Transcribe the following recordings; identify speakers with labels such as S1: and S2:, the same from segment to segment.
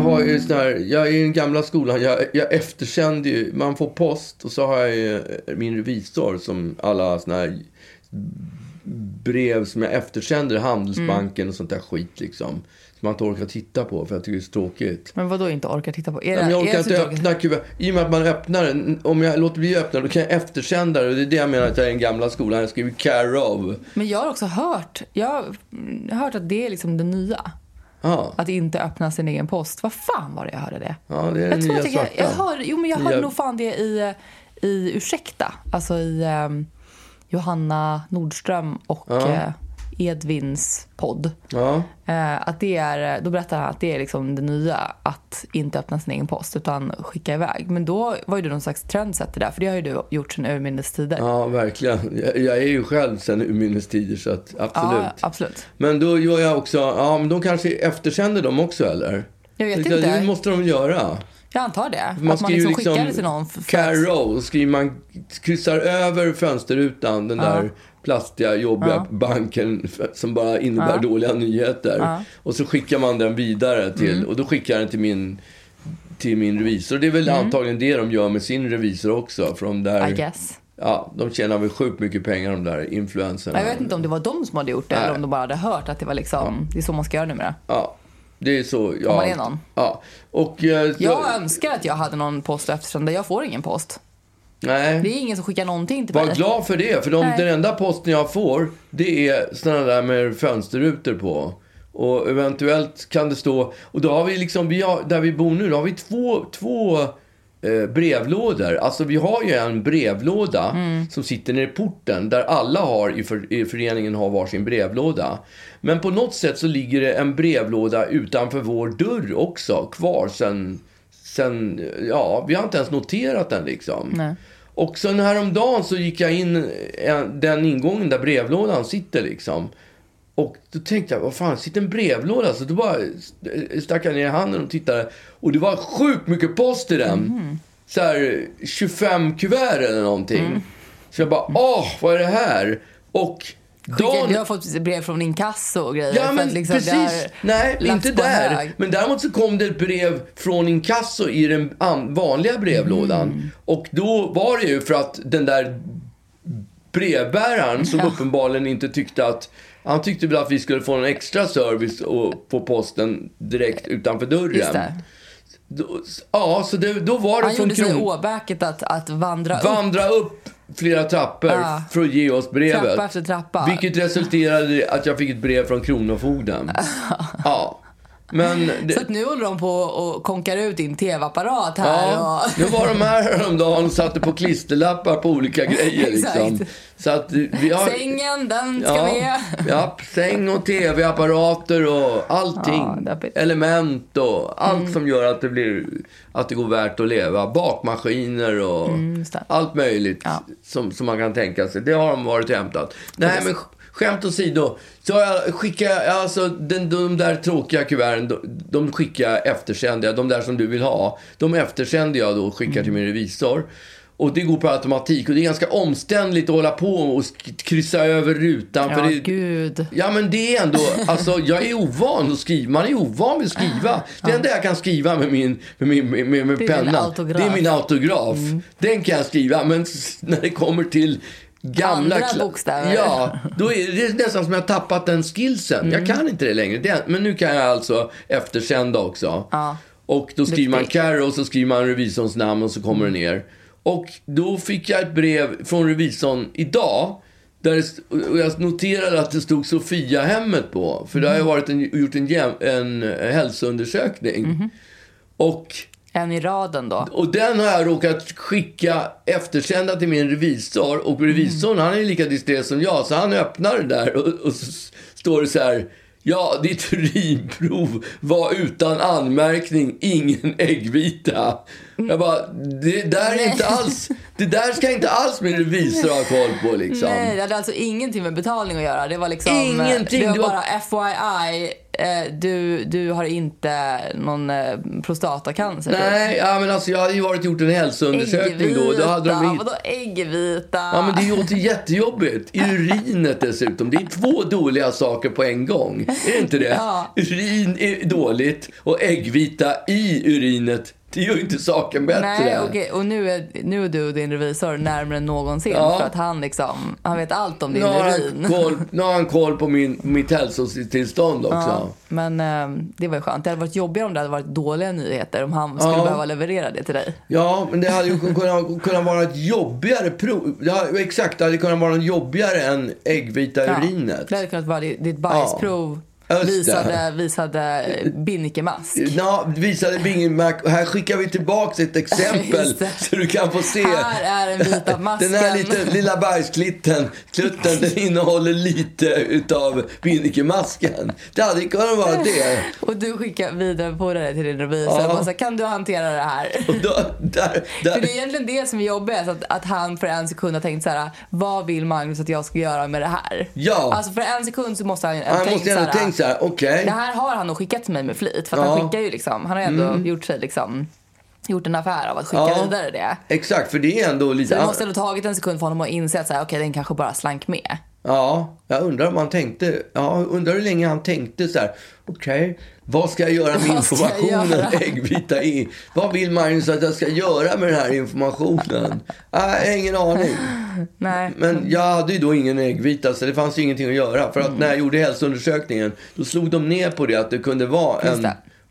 S1: har ju sån här, jag är i den gamla skolan, jag, jag eftersände ju, man får post och så har jag ju min revisor som alla såna här brev som jag eftersänder, Handelsbanken och sånt där skit liksom. Som man inte orkar titta på för jag tycker det är så tråkigt.
S2: Men vad då inte orkar titta på? Är
S1: men jag
S2: är
S1: orkar
S2: det
S1: inte öppna kuvert. I och med att man öppnar den, om jag låter bli att öppna då kan jag eftersända det. Och det är det jag menar att jag är i den gamla skolan. Jag skriver care of.
S2: Men jag har också hört, jag har mm, hört att det är liksom det nya.
S1: Ja,
S2: Att inte öppna sin egen post. Vad fan var det jag hörde det?
S1: ja det är
S2: Jag tror
S1: nya
S2: att jag, jag, hör, jo, men jag hörde
S1: Nya-
S2: nog fan det i, i Ursäkta. Alltså i ehm, Johanna Nordström och
S1: Ja.
S2: eh, Edvins podd.
S1: Ja,
S2: Eh, att det är, då berättar han att det är liksom det nya att inte öppna sin egen post utan skicka iväg. Men då var ju du någon slags trendsetter där, för det har ju du gjort sedan urminnes tider.
S1: ja verkligen. Jag, jag är ju själv sen urminnes tider så att absolut.
S2: Ja, absolut.
S1: Men då gör jag också, ja men de kanske eftersänder dem också eller?
S2: Jag vet inte.
S1: Det måste de göra.
S2: Jag antar det.
S1: Man
S2: att man
S1: skriver
S2: liksom skickar
S1: liksom
S2: det till någon.
S1: Of, skriver man, kryssar över fönsterrutan, den där plastiga, jobbiga
S2: Ja.
S1: banken som bara innebär
S2: Ja.
S1: dåliga nyheter.
S2: Ja. Mm.
S1: Och så skickar man den vidare till, och då skickar jag den till min, till min revisor. Det är väl antagligen det de gör med sin revisor också. För de där,
S2: I guess.
S1: ja, de tjänar väl sjukt mycket pengar de där influencerna.
S2: Jag vet inte om det var de som hade gjort det
S1: Nej.
S2: eller om de bara hade hört att det var liksom, det är så man ska göra numera.
S1: Ja, det är så. Ja,
S2: Om man är någon.
S1: Ja. Och, eh,
S2: Jag önskar att jag hade någon post eftersom jag får ingen post.
S1: Nej.
S2: Det är ingen som skickar någonting till
S1: Var
S2: mig.
S1: glad för det, för de,
S2: Nej.
S1: den enda posten jag får, det är sådana där med fönsterrutor på. Och eventuellt kan det stå, och då har vi liksom, vi har, där vi bor nu, då har vi två, två eh, brevlådor. Alltså vi har ju en brevlåda som sitter nere i porten, där alla har i, för, i föreningen har varsin brevlåda. Men på något sätt så ligger det en brevlåda utanför vår dörr också, kvar sen, sen ja, vi har inte ens noterat den liksom.
S2: Nej.
S1: Och sen häromdagen så gick jag in eh, den ingången där brevlådan sitter liksom. Och då tänkte jag, vad fan, sitter en brevlåda? Så då bara stack jag ner handen och tittade. Och det var sjukt mycket post i den. Så här 25 kuvert eller någonting. Så jag bara, åh, vad är det här? Och
S2: Skickar,
S1: dagen...
S2: du har fått brev från inkasso och grejer.
S1: Ja, men
S2: att liksom
S1: precis. Nej, inte där.
S2: hög.
S1: Men däremot så kom det ett brev från inkasso i den an- vanliga brevlådan.
S2: Mm.
S1: Och då var det ju för att den där brevbäraren som
S2: Ja.
S1: uppenbarligen inte tyckte att han tyckte väl att vi skulle få en extra service och på posten direkt utanför dörren. Då, ja, så det, då var det
S2: Han
S1: från
S2: gjorde sig
S1: kron...
S2: åbäket att, att vandra upp
S1: Vandra upp flera trappor
S2: Ja.
S1: för att ge oss brevet.
S2: trappa efter trappa.
S1: Vilket resulterade i att jag fick ett brev från Kronofogden. ja. Det,
S2: Så att nu håller de på och konkar ut din tv-apparat här.
S1: ja,
S2: och...
S1: nu var de här häromdagen och satte på klisterlappar på olika grejer. Liksom. Så att vi har...
S2: Sängen, den ska
S1: Ja,
S2: med.
S1: ja, säng och tv-apparater och allting.
S2: Ja.
S1: Element och allt
S2: Mm.
S1: som gör att det, blir, att det går värt att leva. Bakmaskiner och
S2: Mm,
S1: allt möjligt
S2: Ja.
S1: som, som man kan tänka sig. Det har de varit och hämtat. Nej, men skämt åsido. Så jag skickar, alltså den, de där tråkiga kuverten, de, de skickar jag eftersänder jag. De där som du vill ha, de eftersänder jag då och skickar till min revisor. Och det går på automatik och det är ganska omständligt att hålla på och kryssa över rutan.
S2: Ja,
S1: för det,
S2: gud.
S1: Ja, men det är ändå, alltså jag är ovan att skriva. Man är ovan vid att skriva. Det enda jag kan skriva med min, med min med, med, penna, det är min autograf. Den kan jag skriva, men när det kommer till gamla...
S2: Andra bokstäver.
S1: Ja, då är det nästan som jag har tappat den skillsen. Jag kan inte det längre. Det, men nu kan jag alltså eftersända också.
S2: Ja.
S1: Och då skriver man. Carro och så skriver man revisorns namn och så kommer det ner. Och då fick jag ett brev från revisorn idag. Där och jag noterade att det stod Sofia-hemmet på. För det har ju varit en, gjort en, en hälsoundersökning. Och,
S2: En i raden då.
S1: och den har jag råkat skicka, eftersända till min revisor. Och revisorn han är lika disträ som jag. Så han öppnar det där och, och så står det så här. Ja, ditt urinprov var utan anmärkning, ingen äggvita. Jag bara, det där är inte alls, det där ska inte alls min revisor ha koll på liksom.
S2: Nej, det hade alltså ingenting med betalning att göra. Det var liksom...
S1: Ingenting,
S2: Det var
S1: det var-
S2: bara FYI. Eh, du, du har inte någon eh, prostatacancer?
S1: Nej, ja, men alltså jag hade ju varit gjort en hälsoundersökning då. då hade de
S2: Vadå äggvita?
S1: Ja, men det låter jättejobbigt. Urinet dessutom. Det är två dåliga saker på en gång. Är det inte det?
S2: Ja.
S1: Urin är dåligt och äggvita i urinet det gör ju inte saken bättre.
S2: Nej, okej. Och nu är, nu är du och din revisor närmare än någonsin.
S1: Ja.
S2: För att han liksom, han vet allt om din
S1: Nu
S2: urin.
S1: han koll, nu har han koll på min, mitt hälsotillstånd också.
S2: Ja, men eh, det var ju skönt. Det hade varit jobbigare om det hade varit dåliga nyheter. Om han skulle
S1: Ja.
S2: behöva leverera det till dig.
S1: Ja, men det hade ju kunnat, kunnat vara ett jobbigare prov. Det hade, exakt, det hade kunnat vara något jobbigare än äggvita urinet.
S2: Det hade kunnat vara ditt ditt bajsprov. Visade, visade binnikemask.
S1: Ja, visade Mac. Här skickar vi tillbaks ett exempel så du kan få se.
S2: Här är den vita masken.
S1: Den här lite, lilla bajsklitten, klutten, den innehåller lite utav binnikemasken. Det hade kunnat vara det.
S2: Och du skickar vidare på det till din revisor.
S1: Ja.
S2: Så kan du hantera det här?
S1: Och då, där, där.
S2: För det är egentligen det som är jobbigt. Att, att han för en sekund har tänkt så här. Vad vill Magnus att jag ska göra med det här?
S1: Ja.
S2: Alltså för en sekund så måste han
S1: Han
S2: tänkt
S1: måste
S2: så här,
S1: tänkt så här, okej.
S2: Det här har han nog skickat till mig med flit. För att
S1: Ja. Mm.
S2: han skickar ju liksom. Han har ju ändå gjort sig liksom. Gjort en affär av att skicka
S1: Ja.
S2: vidare det.
S1: Exakt, för det är ändå
S2: Så
S1: lite...
S2: det måste ändå tagit en sekund för honom att inse att så här, okej den kanske bara slank med.
S1: Ja, jag undrar om han tänkte... Ja, undrar hur länge han tänkte så här. Okej, vad ska jag göra med informationen? Äggvita i. Vad vill Magnus att jag ska göra med den här informationen? Har ingen aning.
S2: Nej.
S1: Men jag hade ju då ingen äggvita så det fanns ju ingenting att göra. För att när jag gjorde hälsoundersökningen då slog de ner på det att det kunde vara en...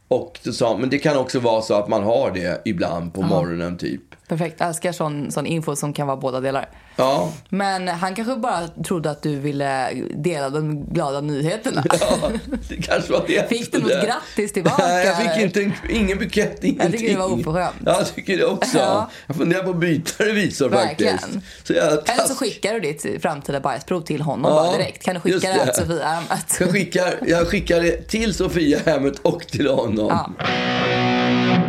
S1: Och sa, men det kan också vara så att man har det ibland på morgonen typ.
S2: Perfekt. Jag älskar sån, sån info som kan vara båda delar.
S1: Ja,
S2: Men han kanske bara trodde att du ville dela de glada nyheterna.
S1: ja det kanske var det.
S2: Fick du något
S1: Det-
S2: grattis tillbaka?
S1: Nej, jag fick inte en, ingen bukett, ingenting.
S2: tycker det var oförskämt.
S1: Ja, jag tycker det också.
S2: Ja.
S1: Jag funderar på att byta revisor
S2: Verkligen.
S1: faktiskt. Så jag
S2: Eller så skickar du ditt framtida bajsprov till honom
S1: Ja,
S2: bara direkt. Kan du skicka det till Sofiahemmet?
S1: jag skickar, jag skickar det till Sofiahemmet och till honom.
S2: Ja.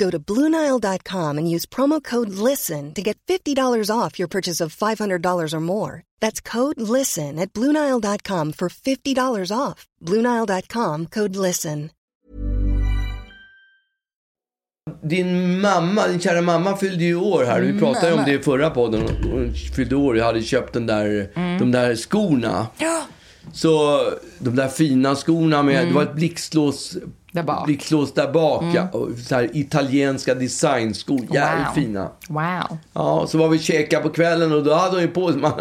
S3: Go to BlueNile.com and use promo code LISTEN to get $50 off your purchase of $500 or more. That's code LISTEN at BlueNile.com for $50 off. BlueNile.com code LISTEN.
S1: Din mamma, din kära mamma fyllde ju år här. Vi mm, pratade ju om det i förra podden. Hon fyllde år. Jag hade köpt den där, mm. de där skorna.
S2: Ja.
S1: Så de där fina skorna med, det var ett blixtlås
S2: Där bak.
S1: blixtlås där bak. Ja, och så här italienska designskor. Jävligt
S2: Wow.
S1: fina.
S2: Wow.
S1: Ja, så var vi käka på kvällen och då hade hon ju på man,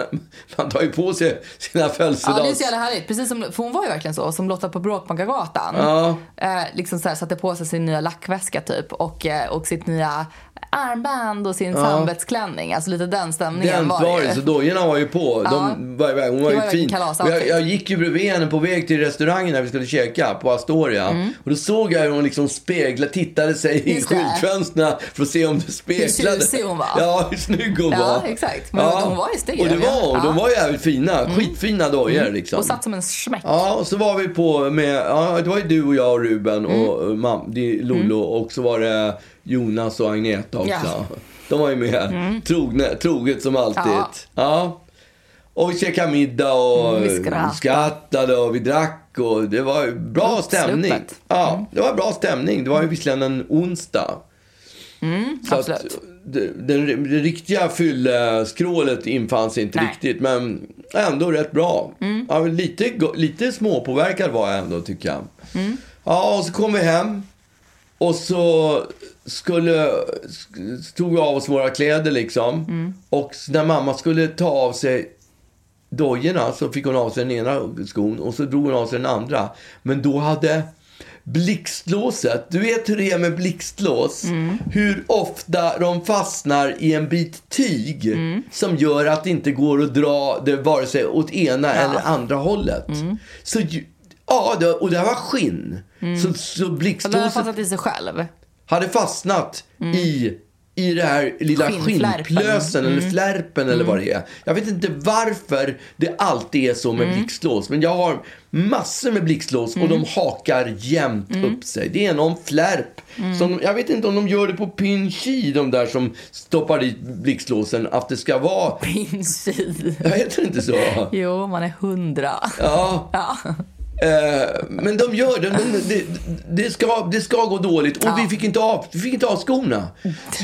S1: man tar ju på sig sina
S2: Ja, det är
S1: födelsedags...
S2: så jävla härligt. Precis som, för hon var ju verkligen så, som Lotta på Bråkmakargatan.
S1: Ja.
S2: Eh, liksom så här, satte på sig sin nya lackväska typ och, eh, och sitt nya armband och sin samvetsklänning. Alltså lite den stämningen
S1: Den
S2: var
S1: var
S2: det
S1: det, så
S2: ju.
S1: dojorna var ju på.
S2: Ja.
S1: De var iväg. Hon var ju
S2: var ju
S1: fin. Och jag, jag gick ju bredvid henne på väg till restaurangen där vi skulle käka på Astoria. Och då såg jag hur hon liksom speglade, tittade sig i
S2: Mm. Just
S1: skyltfönstren för att se om det speglade.
S2: tjusig hon var.
S1: Ja, hur snygg hon
S2: Ja,
S1: var.
S2: exakt. Men hon var ju steg,
S1: Och det var
S2: ja.
S1: hon. De
S2: Ja. Mm.
S1: var jävligt fina. Skitfina dojor liksom.
S2: Och satt som en smäck.
S1: Ja, och så var vi på med, ja det var ju du och jag och Ruben
S2: Mm.
S1: och mam, det- Lollo och så var det Jonas och Agneta också.
S2: Ja.
S1: De var ju med. Trogne, troget som alltid.
S2: Mm. Ja.
S1: Ja. Och vi käkade middag och
S2: Mm, vi skrattade.
S1: skrattade och vi drack och det var ju bra
S2: Uppsluppet.
S1: stämning.
S2: Mm.
S1: Ja, det var bra stämning. Det var ju visserligen en onsdag. Så att
S2: absolut.
S1: det, det, det riktiga fylleskrålet infann sig inte
S2: Nej.
S1: riktigt. Men ändå rätt bra. Ja, men lite, lite småpåverkad var jag ändå, tycker jag. Ja, och så kom vi hem. Och så skulle, sk- tog vi av oss våra kläder liksom. Och när mamma skulle ta av sig dojorna så fick hon av sig den ena skon och så drog hon av sig den andra. Men då hade blixtlåset, du vet hur det är med blixtlås? Hur ofta de fastnar i en bit tyg som gör att det inte går att dra det vare sig åt ena eller andra hållet. Så ju- Ja, det, och det här var skinn. Så, så
S2: Och den
S1: blixtlåset
S2: fastnat i sig själv.
S1: hade fastnat i, i det här lilla skinnplösen eller flärpen eller vad det är. Jag vet inte varför det alltid är så med blixtlås. Men jag har massor med blixtlås och de hakar jämt upp sig. Det är någon flärp. Som, jag vet inte om de gör det på Pinchi, de där som stoppar dit blixtlåsen, att det ska vara...
S2: Pinchi.
S1: Jag heter inte så?
S2: Jo, man är hundra.
S1: Ja.
S2: Ja.
S1: Eh, men de gör det. Det, det, ska, det ska gå dåligt. Och
S2: Ja.
S1: vi, fick inte av, vi fick inte av skorna.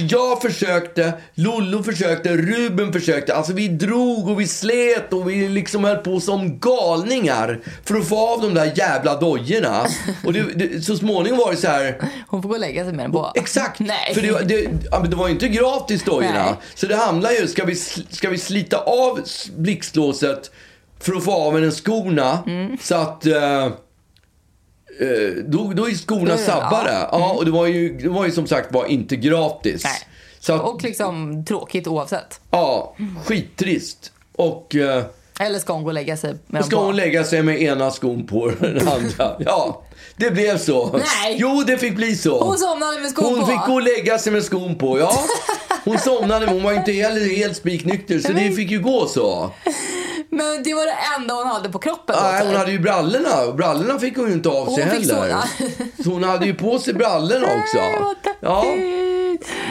S1: Jag försökte, Lollo försökte, Ruben försökte. Alltså vi drog och vi slet och vi liksom höll på som galningar för att få av de där jävla dojorna. Och det, det, så småningom var det så här...
S2: Hon får gå och lägga sig med den på.
S1: Exakt!
S2: Nej.
S1: För det, det, det var ju inte gratis dojorna.
S2: Nej.
S1: Så det handlar ju, ska vi, ska vi slita av blixtlåset för att få av en skorna
S2: Mm.
S1: så att eh, eh, då, då är skorna
S2: Ja.
S1: sabbade. Ja, och det var, ju, det var ju som sagt var inte gratis.
S2: Nej.
S1: Så att,
S2: Och liksom tråkigt oavsett.
S1: ja, skittrist. Och eh,
S2: Eller ska hon gå och lägga sig med
S1: ska hon lägga sig med ena skon på den andra. Ja, det blev så.
S2: Nej.
S1: Jo, det fick bli så.
S2: Hon somnade med skon
S1: Hon
S2: på.
S1: fick gå och lägga sig med skon på, ja. Hon somnade, men hon var inte heller helt spiknykter, så det fick ju gå så.
S2: Men det var det enda hon hade på kroppen.
S1: Nej, hon hade ju brallorna. Brallorna fick hon ju inte av sig
S2: Hon fick
S1: heller.
S2: såna.
S1: Så hon hade ju på sig brallorna också. Ja.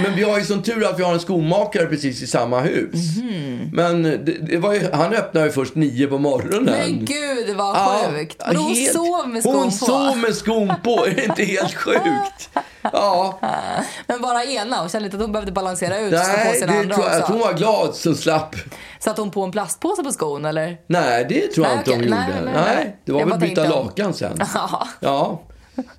S1: Men vi har ju som tur att vi har en skomakare precis i samma hus.
S2: Mhm.
S1: Men det, det var ju, han öppnade ju först nio på morgonen.
S2: Men gud vad
S1: Ja,
S2: sjukt. Men hon
S1: helt-
S2: sov med skon
S1: Hon
S2: på.
S1: sov med skon på. Är det inte helt sjukt? Ja.
S2: Men bara ena. Hon kände inte att hon behövde balansera ut. på
S1: Nej,
S2: sina
S1: det
S2: andra
S1: tror jag.
S2: Också.
S1: hon var glad som slapp.
S2: Satt hon på en plastpåse på skon eller?
S1: Nej, det tror jag
S2: Nej,
S1: inte hon
S2: okej.
S1: gjorde.
S2: Nej,
S1: Nej,
S2: nej,
S1: det var
S2: Jag
S1: väl byta
S2: tänkte
S1: lakan sen.
S2: Ja.
S1: Ja.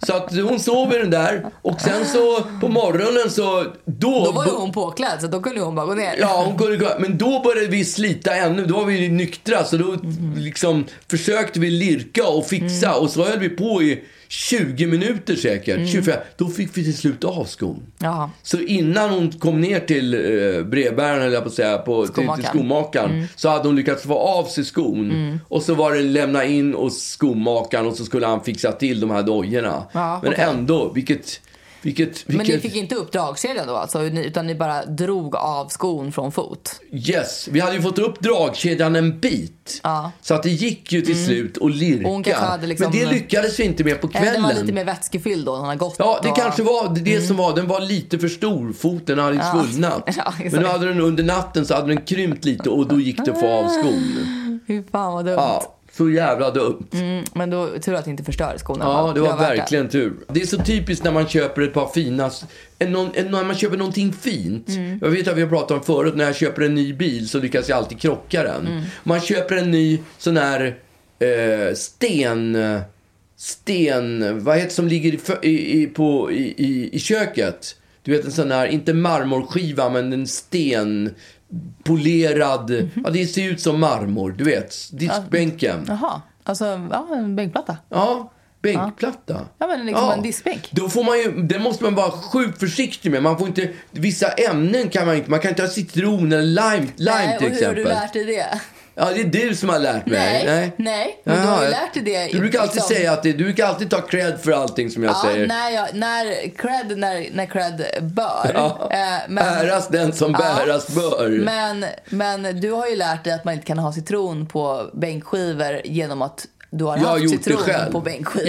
S1: Så att hon sov i den där och sen så på morgonen så... Då,
S2: Då var ju hon påklädd så då kunde hon bara gå ner.
S1: Ja, hon kunde gå, men då började vi slita ännu. Då var vi nyktra, så då liksom försökte vi lirka och fixa.
S2: Mm.
S1: Och så höll vi på i 20 minuter säkert. 25. Då fick vi till slut av skon.
S2: Jaha.
S1: Så innan hon kom ner till eh, brevbäraren, eller på att säga, på, till, till
S2: Skomakaren.
S1: skomakaren, så hade hon lyckats få av sig skon. Och så var det lämna in hos skomakaren och så skulle han fixa till de här dojorna.
S2: Ja,
S1: Men
S2: okej.
S1: ändå, vilket... vilket,
S2: Men
S1: vilket
S2: ni fick inte upp dragkedjan då alltså? Utan ni bara drog av skon från fot?
S1: Yes, vi hade ju fått upp dragkedjan en bit.
S2: Ja.
S1: Så att det gick ju till slut att lirka.
S2: Hade liksom-
S1: Men det lyckades vi inte med på
S2: Eller den var lite
S1: kvällen.
S2: mer vätskefylld då, hon har gått
S1: Ja, det
S2: och...
S1: kanske var det, det som var. Den var lite för stor. Foten hade
S2: Ja.
S1: svullnat.
S2: Ja.
S1: Men nu hade den under natten så hade den krympt lite och då gick det att få av skon.
S2: Fy fan vad dumt.
S1: Ja, så jävla dumt.
S2: Mm, men då tur att inte förstörde skorna.
S1: Ja, det var verkligen tur. Det är så typiskt när man köper ett par fina... Någon, när man köper någonting fint.
S2: Mm.
S1: Jag vet att vi har pratat om förut, när jag köper en ny bil så lyckas jag alltid krocka den.
S2: Mm.
S1: Man köper en ny sån här eh, sten... Sten... Vad heter det som ligger i, i, på, i, i köket? Du vet en sån här, inte marmorskiva, men en sten polerad.
S2: Mhm.
S1: Ja, det ser ut som marmor, du vet. Diskbänken.
S2: Jaha, alltså ja, en bänkplatta.
S1: Ja, bänkplatta.
S2: Ja, men liksom en diskbänk.
S1: Då får man ju, det måste man vara sjukt försiktig med. Man får inte, vissa ämnen kan man inte, man kan inte ha citron eller lime, lime
S2: Nej,
S1: till
S2: och hur har
S1: exempel.
S2: du lärt dig det?
S1: Ja, det är du som har lärt mig.
S2: Nej, nej, men du har ju lärt dig det
S1: Du brukar alltid
S2: liksom-
S1: säga att det, du brukar alltid ta cred för allting som jag
S2: Ja,
S1: säger.
S2: när, jag, när cred, när, när cred bör.
S1: Ja.
S2: Eh, men,
S1: Äras den som
S2: Ja.
S1: bäras bör.
S2: Men, men du har ju lärt dig att man inte kan ha citron på bänkskivor genom att du har
S1: jag
S2: haft
S1: gjort det
S2: citron
S1: själv.
S2: på bänkskivor.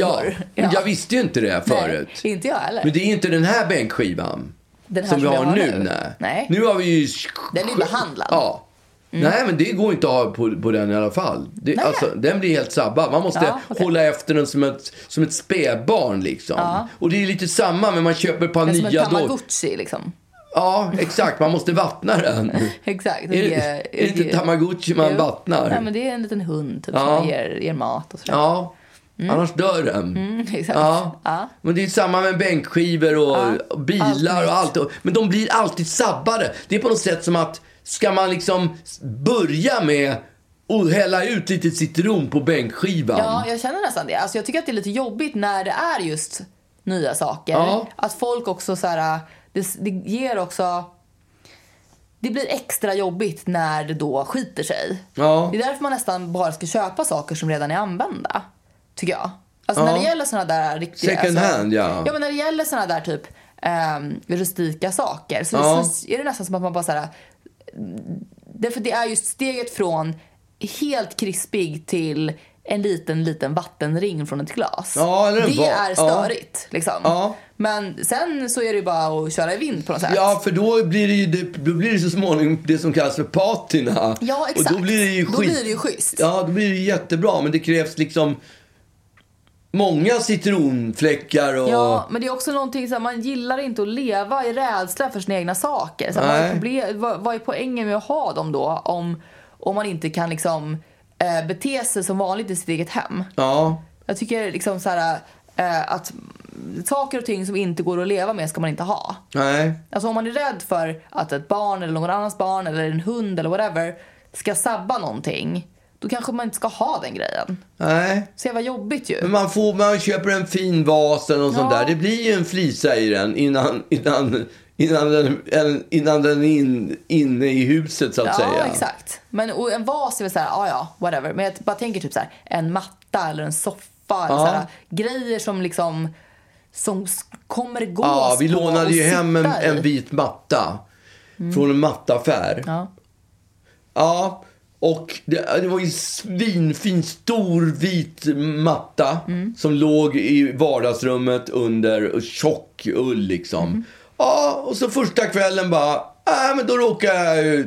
S1: Ja, men jag visste ju inte det förut.
S2: Nej, inte jag heller.
S1: Men det är inte den här bänkskivan.
S2: Den här
S1: som vi
S2: som jag
S1: har
S2: har
S1: nu.
S2: nu.
S1: Nej.
S2: Nej.
S1: Nu har vi ju...
S2: Den är behandlad.
S1: Ja. Nej, men det går inte att ha på, på den i alla fall. Det, alltså, den blir helt sabbad. Man måste
S2: Ja, okej.
S1: hålla efter den som ett, som ett spädbarn. Liksom. Och det är lite samma, men man köper ett par
S2: är som en
S1: nya
S2: tamagotchi liksom.
S1: Ja, exakt. Man måste vattna den.
S2: Exakt.
S1: Är det, är det inte tamagotchi man vattnar?
S2: Nej, men det är en liten hund typ,
S1: Ja.
S2: som ger, ger mat och sådär.
S1: Ja, annars dör den.
S2: Mm.
S1: Ja.
S2: Ja.
S1: Men det är samma med bänkskivor och
S2: Ja.
S1: och bilar
S2: Allt
S1: och allt. Men de blir alltid sabbade. Det är på något sätt som att ska man liksom börja med att hälla ut lite citron på bänkskivan.
S2: Ja, jag känner nästan det. Alltså, jag tycker att det är lite jobbigt när det är just nya saker.
S1: Ja.
S2: Att folk också så här, det, det ger också... Det blir extra jobbigt när det då skiter sig.
S1: Ja.
S2: Det är därför man nästan bara ska köpa saker som redan är använda. Tycker jag. Alltså
S1: Ja.
S2: när det gäller såna där riktiga...
S1: Second
S2: alltså,
S1: hand, ja.
S2: Ja, men när det gäller såna där typ um, rustika saker så,
S1: Ja.
S2: så är det nästan som att man bara så här... Därför det är just steget från helt krispig till en liten, liten vattenring från ett glas.
S1: Ja,
S2: det är
S1: ja.
S2: störigt. Liksom.
S1: Ja.
S2: Men sen så är det ju bara att köra i vind på något sätt.
S1: Ja, för då blir det ju då blir det så småningom det som kallas för patina.
S2: Ja, exakt.
S1: Och då blir det ju
S2: Då
S1: skit.
S2: blir det ju schysst.
S1: Ja, då blir det jättebra. Men det krävs liksom många citronfläckar och...
S2: Ja, men det är också någonting här, man gillar inte att leva i rädsla för sina egna saker. Så vad, är problem, vad, vad är poängen med att ha dem då om, om man inte kan liksom eh, bete sig som vanligt i sitt eget hem?
S1: Ja.
S2: Jag tycker liksom så här, eh, att saker och ting som inte går att leva med ska man inte ha.
S1: Nej.
S2: Alltså om man är rädd för att ett barn eller någon annans barn eller en hund eller whatever ska sabba någonting, då kanske man inte ska ha den grejen.
S1: Nej.
S2: Så jävla jobbigt ju.
S1: Men man, får, man köper en fin vas eller något sånt
S2: Ja.
S1: där. Det blir ju en flisa i den innan, innan, innan den, en- innan den är in, inne i huset så att
S2: Ja,
S1: säga.
S2: exakt. Men och en vas är väl så här, ja ja, whatever. Men jag bara tänker typ så här, en matta eller en soffa eller
S1: Ja.
S2: så här, grejer som liksom som kommer gå
S1: Ja, vi lånade ju hem en, en vit matta från en mattaffär.
S2: Ja.
S1: Ja, och det, det var ju svinfin, stor vit matta som låg i vardagsrummet under tjock ull liksom. Ja, och så första kvällen bara, äh, men då råkade jag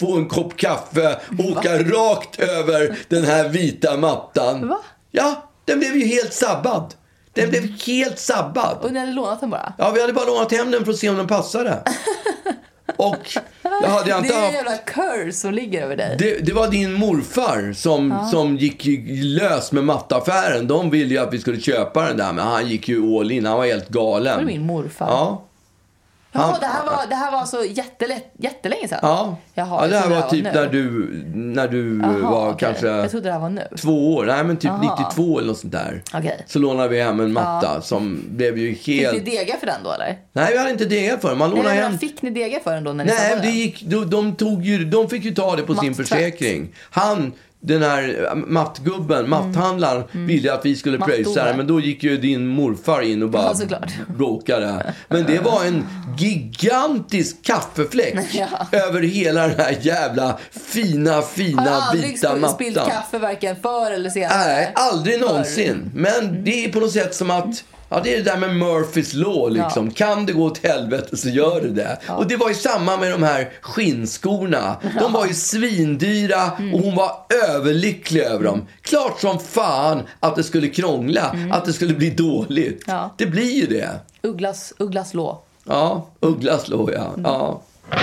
S1: få en kopp kaffe och åka rakt över den här vita mattan.
S2: Va?
S1: Ja, den blev ju helt sabbad. Den blev helt sabbad.
S2: Och ni hade lånat den bara?
S1: Ja, vi hade bara lånat hem den för att se om den passade. Och hade jag
S2: Det
S1: inte
S2: är en jävla curse som ligger över dig.
S1: Det, det var din morfar som, som gick lös med mattaffären. De ville ju att vi skulle köpa den där, men han gick ju all in. Han var helt galen.
S2: Var det min morfar?
S1: Ja. Han-
S2: det här var, det här var alltså jättelätt, jättelänge sedan?
S1: Ja.
S2: Jaha,
S1: ja det här var typ
S2: nu.
S1: när du, när du
S2: Jaha,
S1: var
S2: okej.
S1: kanske
S2: Jag trodde det här var nu.
S1: två år. Nej, men typ
S2: Jaha.
S1: 92 eller något sånt där.
S2: Okej.
S1: Så lånade vi hem en matta som blev ju
S2: Fick ni
S1: helt...
S2: dega för den då eller?
S1: Nej, vi hade inte degat för den. Man
S2: Nej,
S1: lånade
S2: men
S1: hem...
S2: Fick ni dega för den då när ni
S1: Nej, det gick, de, de, tog ju, de fick ju ta det på sin
S2: Mattvätt.
S1: försäkring. Han, den här äh, mattgubben, matthandlaren, ville att vi skulle pröjsa det. Men då gick ju din morfar in och bara
S2: Ja, såklart.
S1: bråkade. Men det var en gigantisk kaffefläck
S2: Ja.
S1: över hela den här jävla fina,
S2: Har
S1: fina
S2: aldrig
S1: vita mattan.
S2: spillt kaffe varken för eller senare.
S1: Nej, aldrig
S2: Förr.
S1: någonsin. Men det är på något sätt som att Ja, det är det där med Murphys law liksom. Kan det gå åt helvete så gör det det. Och det var ju samma med de här skinnskorna. De var ju svindyra och hon var överlycklig över dem. Klart som fan att det skulle krångla, att det skulle bli dåligt.
S2: Ja.
S1: Det blir ju det.
S2: Ugglas, Ugglas lå.
S1: Ja, Ugglas law ja. ja. Ja,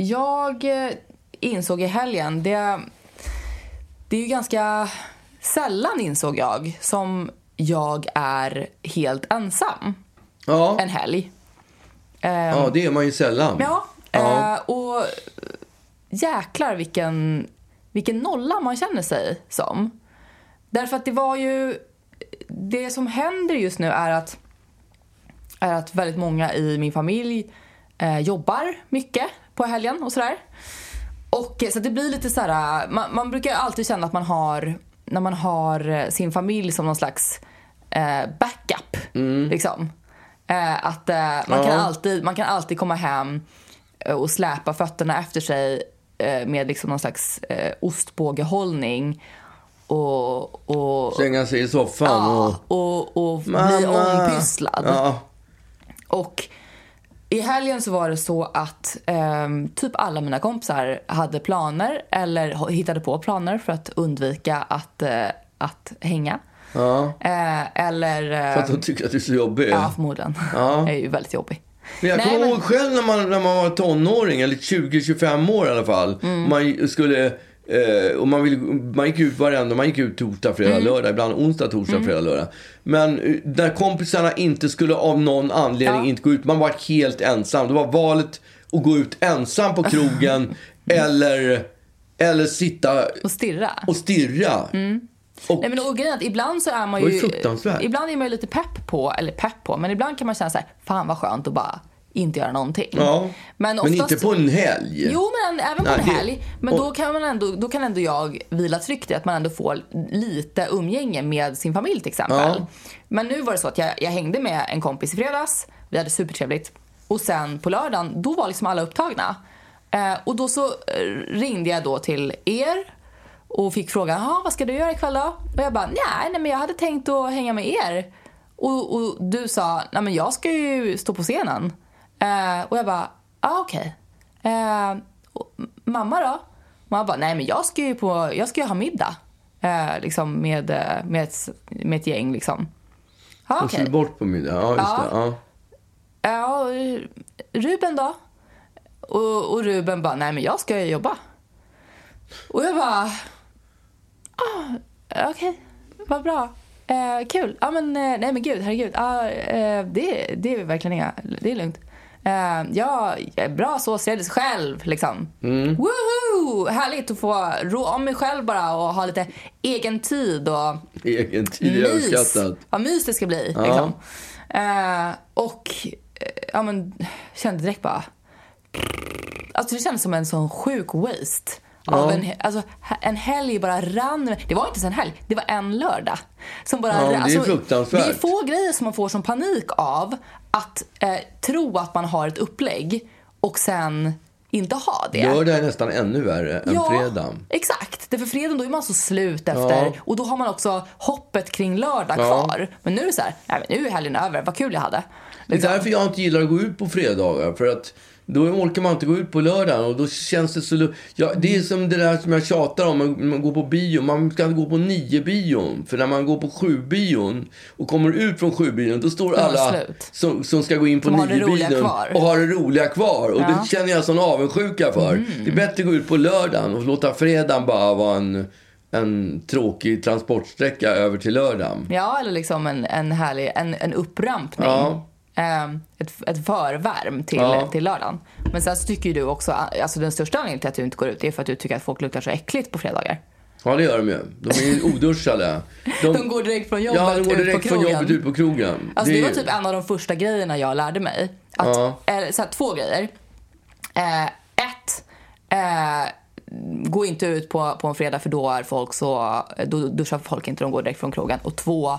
S2: Jag eh, insåg i helgen, det, det är ju ganska sällan insåg jag som jag är helt ensam
S1: Ja,
S2: en helg.
S1: ja det är man ju sällan.
S2: Ja,
S1: Ja.
S2: Eh, och jäklar vilken, vilken nolla man känner sig som. Därför att det var ju... Det som händer just nu är att, är att väldigt många i min familj eh, jobbar mycket på helgen och sådär. Och eh, så det blir lite så här, man, man brukar alltid känna att man har, när man har eh, sin familj som någon slags eh, backup. Liksom. Eh, att eh, man, kan
S1: Ja.
S2: alltid, man kan alltid komma hem eh, och släpa fötterna efter sig eh, med liksom någon slags eh, ostbågehållning. Och, och,
S1: Slänga sig i soffan
S2: ja,
S1: och...
S2: och, och bli ompysslad.
S1: Ja.
S2: Och i helgen så var det så att ehm, typ alla mina kompisar hade planer eller hittade på planer för att undvika att, eh, att hänga.
S1: ja.
S2: Eh, eller... eh,
S1: För att de tycker att du är så jobbig.
S2: Ja, förmodligen.
S1: Ja.
S2: Jag är ju väldigt jobbig.
S1: Men jag kommer
S2: men-
S1: ihåg själv när man, när man var tonåring, eller 20-25 år i alla fall.
S2: Mm.
S1: Man skulle... Eh, och man, ville, man gick ut varenda, man gick ut torsdag, fredag,
S2: Mm.
S1: lördag. Ibland onsdag, torsdag, fredag, lördag. Men eh, när kompisarna inte skulle av någon anledning
S2: Ja.
S1: inte gå ut, man var helt ensam. Det var valet att gå ut ensam på krogen eller, eller sitta
S2: Och stirra.
S1: och stirra. Och,
S2: Nej, men och grejen att ibland så är man ju... Ibland är man ju lite pepp på, eller pepp på, men ibland kan man känna så här, fan vad skönt att bara inte göra någonting.
S1: ja.
S2: Men,
S1: men
S2: oftast,
S1: inte på en helg.
S2: Jo, men även på
S1: Nej,
S2: en helg. Men
S1: och-
S2: då kan, man ändå, då kan ändå jag vila tryggt i att man ändå får lite umgänge med sin familj till exempel.
S1: Ja.
S2: Men nu var det så att jag, jag hängde med en kompis i fredags. Vi hade supertrevligt. Och sen på lördagen, då var liksom alla upptagna. Eh, och då så eh, ringde jag då till er och fick frågan, "Jaha, vad ska du göra ikväll då? Och jag bara, nej, nej men jag hade tänkt att hänga med er. Och, och du sa, nej men jag ska ju stå på scenen. Eh, och jag bara, ah, okej. Eh, och mamma då? Mamma bara, nej men jag ska ju, på, jag ska ha middag. Eh, liksom med, eh, med, ett, med ett gäng liksom.
S1: Och
S2: okej.
S1: skulle bort på middag. Ja, just
S2: Ja.
S1: det. Ja.
S2: Ja, Ruben då? Och, och Ruben bara, nej men jag ska ju jobba. Och jag bara, ah, okej, vad bra. Eh, kul. Ja men, eh, nej men gud, herregud. Ah, eh, det, det är verkligen inga, det är lugnt. Eh, ja, jag är bra såsrädis själv liksom. Woohoo! Härligt att få rå om mig själv bara och ha lite egen tid och
S1: Egen tid överskattat.
S2: vad mys det ska bli.
S1: Ja.
S2: Liksom. Eh, och eh, ja, men, kände direkt bara... Alltså det kändes som en sån sjuk waste. Av
S1: Ja.
S2: en, alltså, en helg bara rann. Det var inte ens en helg, det var en lördag. Som bara,
S1: Ja, det är
S2: alltså,
S1: fruktansvärt.
S2: Det är få grejer som man får som panik av. Att eh, tro att man har ett upplägg och sen inte ha det.
S1: Lördag är nästan ännu värre än fredag.
S2: Exakt. Därför fredagen då är man så slut efter.
S1: Ja.
S2: Och då har man också hoppet kring lördag
S1: Ja.
S2: kvar. Men nu är det så här, nej nu är helgen över, vad kul jag hade.
S1: Det är
S2: Liksom.
S1: därför jag inte gillar att gå ut på fredagar. För att då orkar man inte gå ut på lördagen och då känns det så... Ja, det är som det där som jag tjatar om, man, man går på bio. Man ska gå på nio bion. För när man går på sju bion och kommer ut från sju bion, då står alla som, som ska gå in på nio bion och har det roliga kvar. Och
S2: Ja. Mm.
S1: det känner jag sån avundsjuka för. Det är bättre att gå ut på lördagen och låta fredagen bara vara en, en tråkig transportsträcka över till lördagen.
S2: Ja, eller liksom en, en härlig en, en upprampning.
S1: Ja.
S2: Eh, ett, ett förvärm till,
S1: Ja.
S2: till lördagen. Men sen så tycker ju du också, alltså den största anledningen till att du inte går ut är för att du tycker att folk luktar så äckligt på fredagar.
S1: Ja, det gör de ju. De är ju oduschade.
S2: De går direkt från jobbet
S1: Ja, de går
S2: ut på
S1: direkt från
S2: krogen.
S1: jobbet ut på krogen.
S2: Alltså det,
S1: är
S2: var typ en av de första grejerna jag lärde mig. Att,
S1: Ja.
S2: eller, så här, två grejer. Eh, ett, eh, gå inte ut på, på en fredag för då är folk så, då duschar folk inte, de går direkt från krogen. Och två,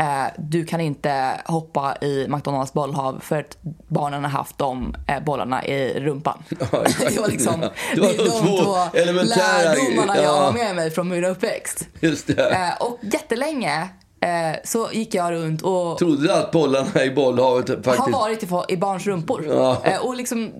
S2: eh, du kan inte hoppa i McDonalds bollhav för att barnen har haft de eh, bollarna i rumpan.
S1: Ja, exakt.
S2: det var liksom
S1: Det var de två elementära-
S2: lärdomarna jag
S1: ja.
S2: har med mig från min uppväxt.
S1: Just det.
S2: Eh, och jättelänge så gick jag runt och
S1: Trodde att bollarna i bollhavet faktiskt...
S2: har varit i, i barns rumpor.
S1: Ja.
S2: Och liksom,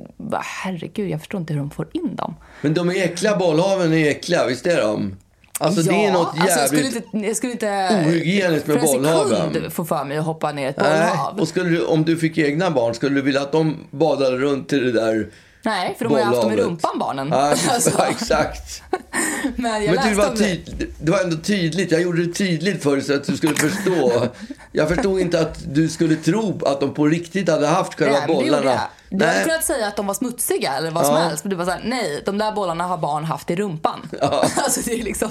S2: herregud, jag förstår inte hur de får in dem.
S1: Men de är äckliga, bollhaven är äckliga, visst är de? Alltså det är något
S2: alltså, jag skulle
S1: jävligt...
S2: inte, jag skulle inte
S1: ohygieniskt med
S2: för en
S1: bollhaven.
S2: få för mig att hoppa ner i ett
S1: Nej,
S2: bollhav.
S1: och skulle du, om du fick egna barn, skulle du vilja att de badade runt i det där
S2: Nej, för de har ju haft dem i rumpan, barnen.
S1: Ja,
S2: Alltså,
S1: ja, exakt.
S2: men
S1: Men det var, tyd, det var ändå tydligt. Jag gjorde det tydligt för dig så att du skulle förstå. Jag förstod inte att du skulle tro att de på riktigt hade haft själva
S2: Nej,
S1: bollarna.
S2: Du hade kunnat säga att de var smutsiga eller vad som
S1: Ja.
S2: helst. Men du var såhär, nej, de där bollarna har barn haft i rumpan. alltså det är liksom...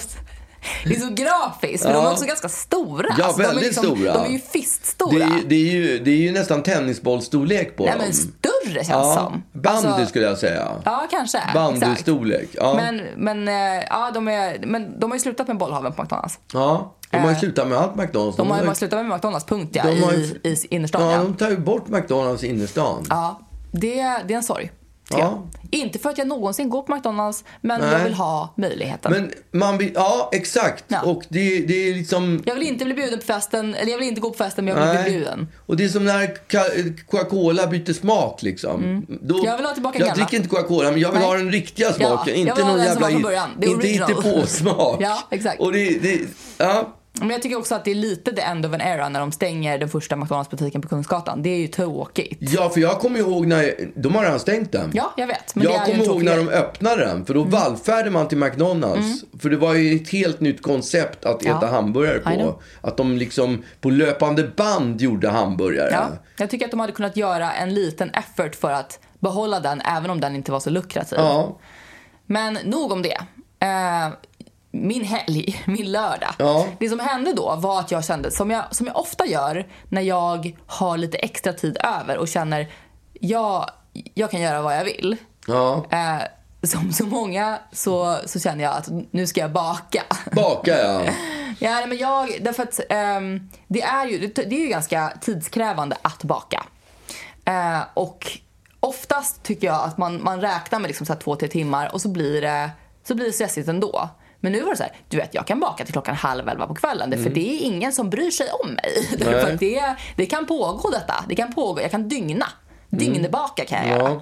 S2: Det är så grafiskt, men
S1: Ja.
S2: de är också ganska stora.
S1: Ja,
S2: alltså, de
S1: väldigt
S2: liksom,
S1: stora.
S2: De är ju fiststora.
S1: Det är, det, är ju, det är ju nästan tennisbollstorlek på
S2: Nej,
S1: dem.
S2: men större känns
S1: ja,
S2: som.
S1: bandy
S2: Alltså,
S1: skulle jag säga.
S2: Ja, kanske.
S1: Bandystorlek. Ja.
S2: Men, men, eh, ja, de är, men de har ju slutat med bollhaven på McDonalds.
S1: ja, de har ju
S2: Eh,
S1: slutat med allt McDonalds.
S2: De har ju slutat med McDonalds, punkt ja,
S1: de har ju-
S2: i, i innerstan.
S1: Ja,
S2: Ja,
S1: de tar ju bort McDonalds i innerstan.
S2: ja det, det är en sorg.
S1: Ja.
S2: jag. Inte för att jag någonsin går på McDonalds, men jag
S1: Nej.
S2: vill ha möjligheten.
S1: Men man vill, ja exakt.
S2: Ja.
S1: Och det, det är liksom...
S2: Jag vill inte bli bjuden på festen, eller jag vill inte gå på festen men jag vill bli bjuden.
S1: Och det är som när Coca-Cola byter smak liksom. Då,
S2: Mm. Jag vill ha tillbaka
S1: Jag
S2: gamla.
S1: dricker inte Coca-Cola men jag vill
S2: Nej.
S1: ha den riktiga
S2: Ja,
S1: smaken.
S2: jag
S1: inte någon jävla...
S2: var från början. Det är
S1: inte hittepåsmak.
S2: Ja, exakt.
S1: Och det, det, ja.
S2: Men jag tycker också att det är lite the end of an era när de stänger den första McDonalds-butiken på Kungsgatan. Det är ju tråkigt.
S1: ja, för jag kommer ihåg när... De har redan stängt den.
S2: Ja, jag vet. Men
S1: jag kommer ihåg när de.
S2: Mm.
S1: öppnade den. För då vallfärdade man till McDonalds. För det var ju ett helt nytt koncept att
S2: Ja.
S1: äta hamburgare
S2: I know.
S1: på. Att de liksom på löpande band gjorde hamburgare.
S2: Ja, jag tycker att de hade kunnat göra en liten effort för att behålla den, även om den inte var så lukrativ.
S1: Ja.
S2: Men nog om det. Eh, min helg, min lördag.
S1: Ja.
S2: Det som hände då var att jag kände, som jag, som jag ofta gör när jag har lite extra tid över och känner jag, jag kan göra vad jag vill.
S1: ja.
S2: Eh, som så många så, så känner jag att nu ska jag baka.
S1: Baka ja.
S2: Ja, men jag, därför att ehm, det, är ju, det, är ju ganska tidskrävande att baka. Eh, och oftast tycker jag att man, man räknar med liksom så två, tre timmar och så blir, det, så blir det stressigt ändå. Men nu var det så här, du vet jag kan baka till klockan halv elva på kvällen för det är ingen som bryr sig om mig. Det, det kan pågå detta. Det kan pågå, jag kan dygna. Dygnbaka kan jag göra.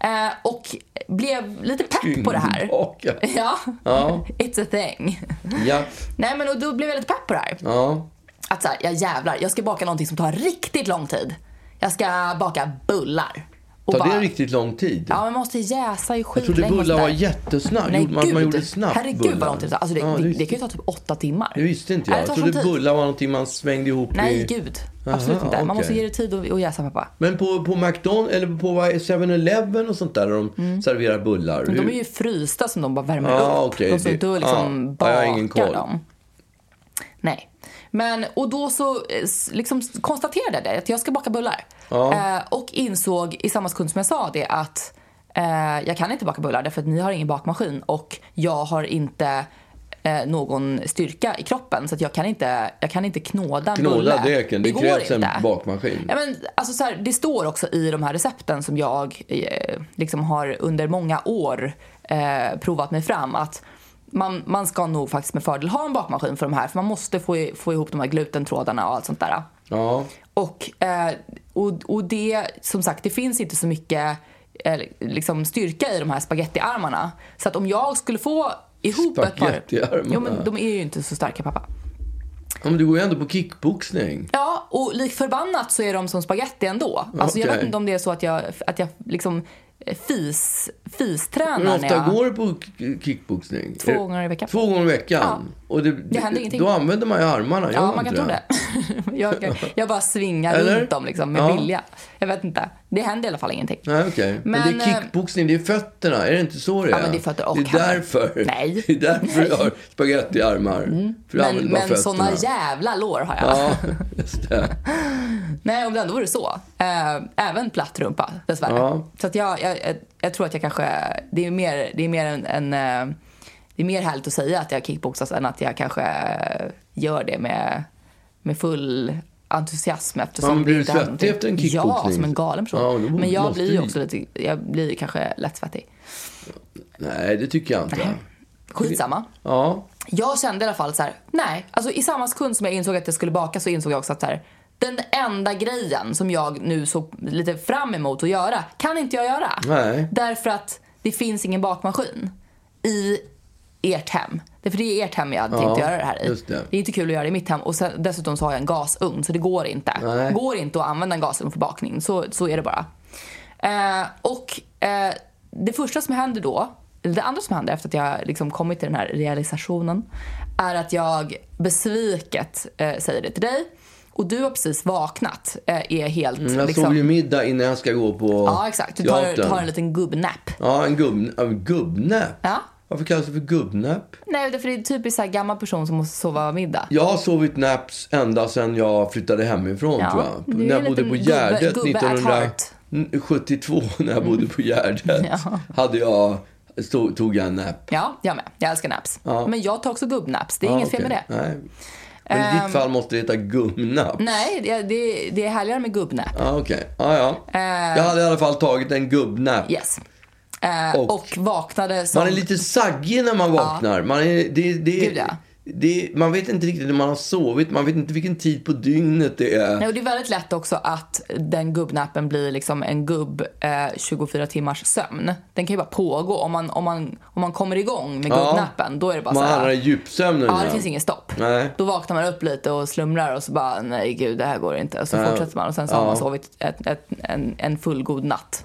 S2: Eh, och blev lite pepp på det här.
S1: Baka.
S2: Ja,
S1: Ja.
S2: it's a thing.
S1: Ja.
S2: Nej men och då blev jag lite pepp på det här.
S1: Ja.
S2: Att så här, jag jävlar, jag ska baka någonting som tar riktigt lång tid. Jag ska baka bullar. Och
S1: Tar det
S2: bara-
S1: riktigt lång tid?
S2: Ja, man måste jäsa ju
S1: jag trodde
S2: skitlänge och
S1: bullar var
S2: sådär.
S1: jättesnabbt.
S2: Nej,
S1: man,
S2: gud.
S1: man gjorde snabbt
S2: Herregud vad lång tid det. Alltså det,
S1: Ja,
S2: det, det kan ju ta typ åtta timmar.
S1: Det visste inte jag.
S2: det
S1: Jag trodde bullar var någonting man svängde ihop
S2: Nej,
S1: i...
S2: gud. Absolut
S1: Aha,
S2: inte. Man måste ge det tid att, att jäsa pappa.
S1: Men på, på McDonalds eller på vad är 7-Eleven och sånt där där de serverar bullar.
S2: Mm. Men de är ju frysta som de bara värmer
S1: Ja,
S2: upp.
S1: okej,
S2: de står
S1: det-
S2: inte och liksom
S1: ja, jag har ingen
S2: bakar
S1: koll.
S2: dem. Nej. Men, och då så eh, liksom konstaterade jag det, att jag ska baka bullar. Eh, och insåg i samma sekund som jag sa det att eh, jag kan inte baka bullar därför att ni har ingen bakmaskin och jag har inte eh, någon styrka i kroppen så att jag kan inte, jag kan inte knåda en bulle.
S1: Knåda degen. Det
S2: går
S1: krävs en
S2: inte.
S1: bakmaskin.
S2: Ja, men, alltså, så här, det står också i de här recepten som jag eh, liksom har under många år eh, provat mig fram att man, man ska nog faktiskt med fördel ha en bakmaskin för de här för man måste få, i- få ihop de här glutentrådarna och allt sånt där.
S1: Ja.
S2: Och, eh, och, och det, som sagt, det finns inte så mycket eh, liksom styrka i de här spagettiarmarna. Så att om jag skulle få ihop ett par... Jo, men de är ju inte så starka, pappa.
S1: Ja, Men du går ju ändå på kickboxning.
S2: Ja, och lik förbannat så är de som spaghetti ändå. Alltså jag
S1: Okej.
S2: vet inte om det är så att jag, att jag liksom eh, fis, fistränar
S1: Hur
S2: när
S1: ofta
S2: jag...
S1: går du på kickboxning?
S2: Två
S1: Är-
S2: gånger i veckan.
S1: Två gånger i veckan?
S2: Ja.
S1: Och det,
S2: Det händer ingenting.
S1: Då använder man ju armarna,
S2: Ja, man kan tro det. jag, jag bara svingar
S1: Eller?
S2: runt dem liksom, med
S1: Ja.
S2: vilja. Jag vet inte. Det händer i alla fall ingenting.
S1: Nej, okej. Men,
S2: Men,
S1: det är
S2: eh,
S1: kickboxning, det är fötterna. Är det inte så det är?
S2: Ja, men det är fötter och
S1: Det är
S2: händer.
S1: därför.
S2: Nej.
S1: Det är därför du har spagettiarmar. För du
S2: Men, men såna jävla lår har jag.
S1: Ja, just det.
S2: Nej, om det ändå vore så. Eh, även platt rumpa, dessvärre.
S1: Ja.
S2: Så att jag, jag, jag, tror att jag kanske... Det är mer, det är mer en... en eh, det är mer härligt att säga att jag kickboxas än att jag kanske gör det med, med full entusiasm eftersom
S1: Ja, men blir
S2: det
S1: du
S2: inte händer
S1: svettig efter en
S2: Ja,
S1: kickboxning?
S2: som en galen person.
S1: Ja,
S2: men jag blir ju
S1: du-
S2: också lite... Jag blir kanske lätt svettig.
S1: Nej, det tycker jag inte.
S2: Skitsamma.
S1: Ja,
S2: Jag kände i alla fall så här, nej. Alltså i samma sekund som jag insåg att jag skulle baka så insåg jag också att så här, den enda grejen som jag nu såg lite fram emot att göra kan inte jag göra.
S1: Nej.
S2: Därför att det finns ingen bakmaskin i ert hem. Det är för det är ert hem jag hade
S1: Ja,
S2: tänkt göra det här i.
S1: just det.
S2: är inte kul att göra det i mitt hem. Och sen, dessutom så har jag en gasugn så det går inte.
S1: Nej.
S2: Det går inte att använda en gasugn för bakning. Så, så är det bara. Eh, och eh, det första som händer då, eller det andra som händer efter att jag liksom kommit till den här realisationen, är att jag besviket eh, säger det till dig. Och du har precis vaknat, eh, är helt
S1: Mm, Jag
S2: liksom...
S1: såg ju middag innan jag ska gå på
S2: Ja, exakt. Du tar, tar en liten gubbnap.
S1: Ja, en gubb, en gubbnäpp.
S2: Ja.
S1: Varför kallas det för gubbnäpp?
S2: Nej, därför det är typiskt så här gammal person som måste sova middag.
S1: Jag har sovit naps ända sedan jag flyttade hemifrån
S2: Ja,
S1: tror jag. När jag bodde på
S2: gubbe-
S1: Gärdet
S2: gubbe at heart.
S1: 1972 när jag bodde på Gärdet.
S2: Ja.
S1: Hade jag, stod, tog jag en nap.
S2: Ja, jag med. Jag älskar naps.
S1: Ja.
S2: Men jag tar också gubbnaps. Det är
S1: Ja,
S2: inget fel med det.
S1: Nej. Men i ditt fall måste det heta gubbnapp.
S2: Nej, det, det, det är härligare med gubbnap.
S1: Ja, okej. Ja, ja.
S2: Eh.
S1: Jag hade i alla fall tagit en gubbnapp.
S2: Yes. Eh,
S1: Och-
S2: och, vaknade som...
S1: Man är lite saggig när man vaknar. Man, är, det, det,
S2: Gud, ja.
S1: Det, man vet inte riktigt när man har sovit. Man vet inte vilken tid på dygnet det är.
S2: Nej, och det är väldigt lätt också att den gubbnappen blir liksom en gubb eh, 24 timmars sömn. Den kan ju bara pågå. Om man, om man, om man kommer igång med
S1: Ja.
S2: gubbnappen, då är det bara
S1: Man
S2: så här...
S1: hamnar i djupsömnen.
S2: Ja, det finns ingen stopp.
S1: Nej.
S2: Då vaknar man upp lite och slumrar och så bara, nej gud, det här går inte. Och så
S1: Ja.
S2: fortsätter man och sen så har
S1: Ja.
S2: man sovit ett, ett, en, en fullgod natt.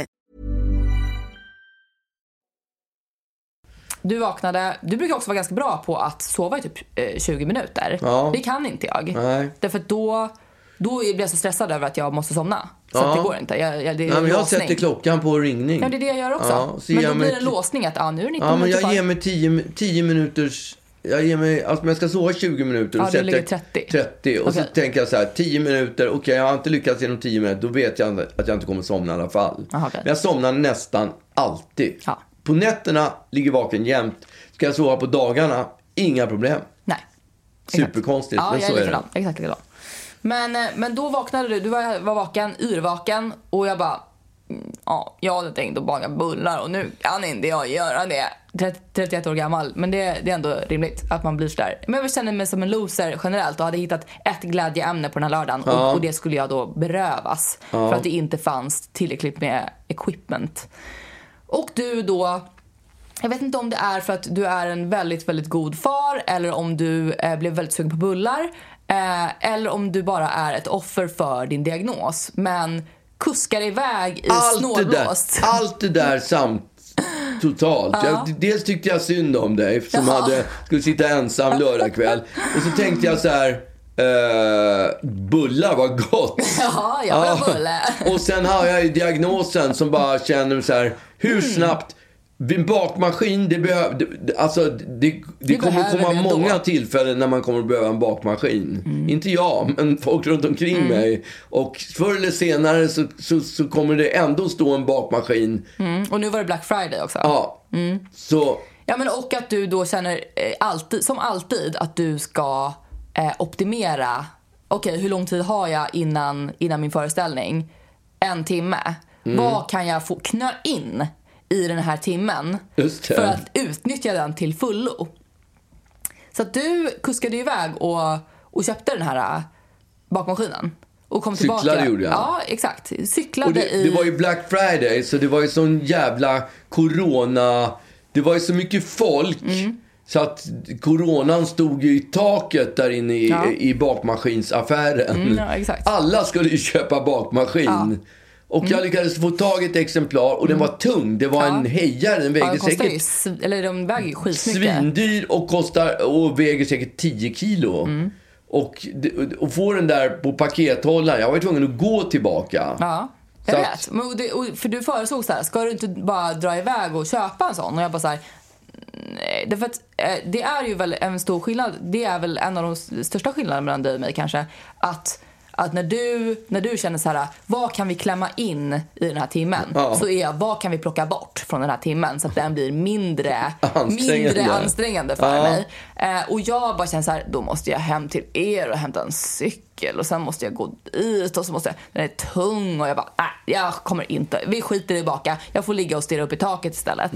S2: Du vaknade, du brukar också vara ganska bra på att sova i typ eh, 20 minuter.
S1: Ja.
S2: Det kan inte jag.
S1: Nej.
S2: Därför att då, då blir jag så stressad över att jag måste somna. Så
S1: Ja.
S2: att det går inte. Jag, jag, det är
S1: Nej, men jag
S2: låsning.
S1: sätter klockan på ringning.
S2: Ja, det är det jag gör också.
S1: Ja, så
S2: men
S1: ger
S2: då
S1: jag
S2: blir
S1: mig
S2: det en låsning att ja, nu är det 19
S1: Ja, men
S2: minuter
S1: jag
S2: kvar.
S1: ger mig 10, 10 minuters... Jag ger mig, alltså om jag ska sova 20 minuter,
S2: Ja,
S1: då
S2: du
S1: sätter
S2: lägger
S1: jag
S2: 30.
S1: 30. Och så
S2: Okej.
S1: tänker jag så här, 10 minuter, okej jag har inte lyckats genom 10 minuter, då vet jag att jag inte kommer somna i alla fall.
S2: Aha, okej.
S1: Men jag somnar nästan alltid.
S2: Ja.
S1: På nätterna ligger vaken jämt. Ska jag sova på dagarna, inga problem.
S2: Nej.
S1: Superkonstigt,
S2: ja,
S1: men så
S2: är
S1: det.
S2: likadan. Exakt likadan. Men, eh, men då vaknade du, du var, var vaken, yrvaken och jag bara, mm, ja, jag hade tänkt att baka bullar och nu kan inte jag göra det. 30, 31 år gammal, men det, det är ändå rimligt att man blir sådär. Men jag känner mig som en loser generellt och hade hittat ett glädjeämne på den här lördagen och, och det skulle jag då berövas för att det inte fanns tillräckligt med equipment. Och du då jag vet inte om det är för att du är en väldigt, väldigt god far eller om du eh, blev väldigt sugen på bullar. Eh, eller om du bara är ett offer för din diagnos. Men kuskar iväg i
S1: Allt det, där,
S2: snålblåst.
S1: allt det där samt totalt. Jag, dels tyckte jag synd om dig som
S2: Jaha.
S1: hade, skulle sitta ensam lördag kväll. Och så tänkte jag så här, eh, bullar var gott.
S2: Ja, jag vill ha bulle.
S1: Och sen har jag ju diagnosen som bara känner så här, hur
S2: Mm.
S1: snabbt en bakmaskin, det behöver, alltså det, det kommer komma
S2: ändå.
S1: många tillfällen när man kommer att behöva en bakmaskin.
S2: Mm.
S1: Inte jag, men folk runt omkring mig. Och förr eller senare så, så, så kommer det ändå stå en bakmaskin.
S2: Mm, och nu var det Black Friday också.
S1: Ja, så
S2: Ja, men och att du då känner, eh, alltid, som alltid, att du ska eh, optimera. Okej, hur lång tid har jag innan, innan min föreställning? En timme.
S1: Mm.
S2: Vad kan jag få knö in i den här timmen för att utnyttja den till fullo? Så att du kuskade iväg och, och köpte den här eh, bakmaskinen. Och kom
S1: Cyklade
S2: tillbaka.
S1: gjorde jag.
S2: Ja, exakt. Cyklade
S1: det,
S2: i...
S1: det var ju Black Friday, så det var ju sån jävla corona... Det var ju så mycket folk.
S2: Mm.
S1: Så att coronan stod ju i taket där inne i,
S2: Ja.
S1: i bakmaskinsaffären.
S2: Mm, ja.
S1: Alla skulle ju köpa bakmaskin.
S2: Ja. Mm.
S1: Och jag lyckades få tag i ett exemplar och den var tung. Det var
S2: Ja.
S1: en hejare. Den
S2: ja,
S1: vägde
S2: de kostar ju,
S1: säkert
S2: sv- eller de väger ju skitmycket.
S1: svindyr och kostar och väger säkert 10 kilo.
S2: Mm.
S1: Och, och få den där på pakethållaren. Jag var ju tvungen att gå tillbaka.
S2: Ja, jag
S1: Så
S2: vet.
S1: att-
S2: Men, och det, och, för du föreslog så här, ska du inte bara dra iväg och köpa en sån? Och jag bara så här, nej. Därför att eh, det är ju väl en stor skillnad. Det är väl en av de största skillnaderna mellan dig och mig kanske. Att, att när, du, när du känner så här, vad kan vi klämma in i den här timmen?
S1: Ja.
S2: Så är jag, vad kan vi plocka bort från den här timmen så att den blir mindre
S1: Ansträngande.
S2: mindre ansträngande för
S1: Ja.
S2: mig. Eh, och jag bara känner så här, då måste jag hem till er och hämta en cykel och sen måste jag gå dit och så måste jag, den är tung och jag bara, nej, jag kommer inte, vi skiter i baka, jag får ligga och stirra upp i taket istället.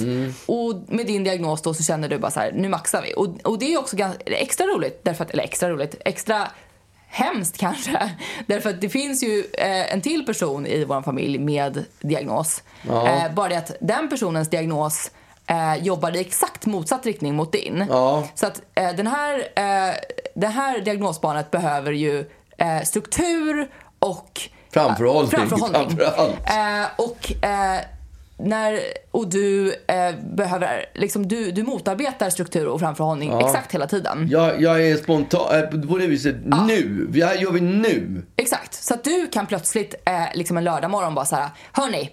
S2: Och med din diagnos då så känner du bara så här, nu maxar vi. Och, och det är också ganska, extra roligt, därför att, eller extra roligt, extra hemskt kanske. Därför att det finns ju eh, en till person i vår familj med diagnos. Eh, bara det att den personens diagnos eh, jobbar i exakt motsatt riktning mot din.
S1: Ja.
S2: Så att eh, den här, eh, det här diagnosbarnet behöver ju eh, struktur och
S1: Framförhållning,
S2: framförhållning.
S1: framför allt.
S2: Eh, och när, och du eh, behöver, liksom du, du motarbetar struktur och framförhållning exakt hela tiden.
S1: Jag, jag är spontan, eh, på det viset, nu. Det här gör vi nu.
S2: Exakt. Så att du kan plötsligt eh, liksom en lördag morgon bara så här, hörni.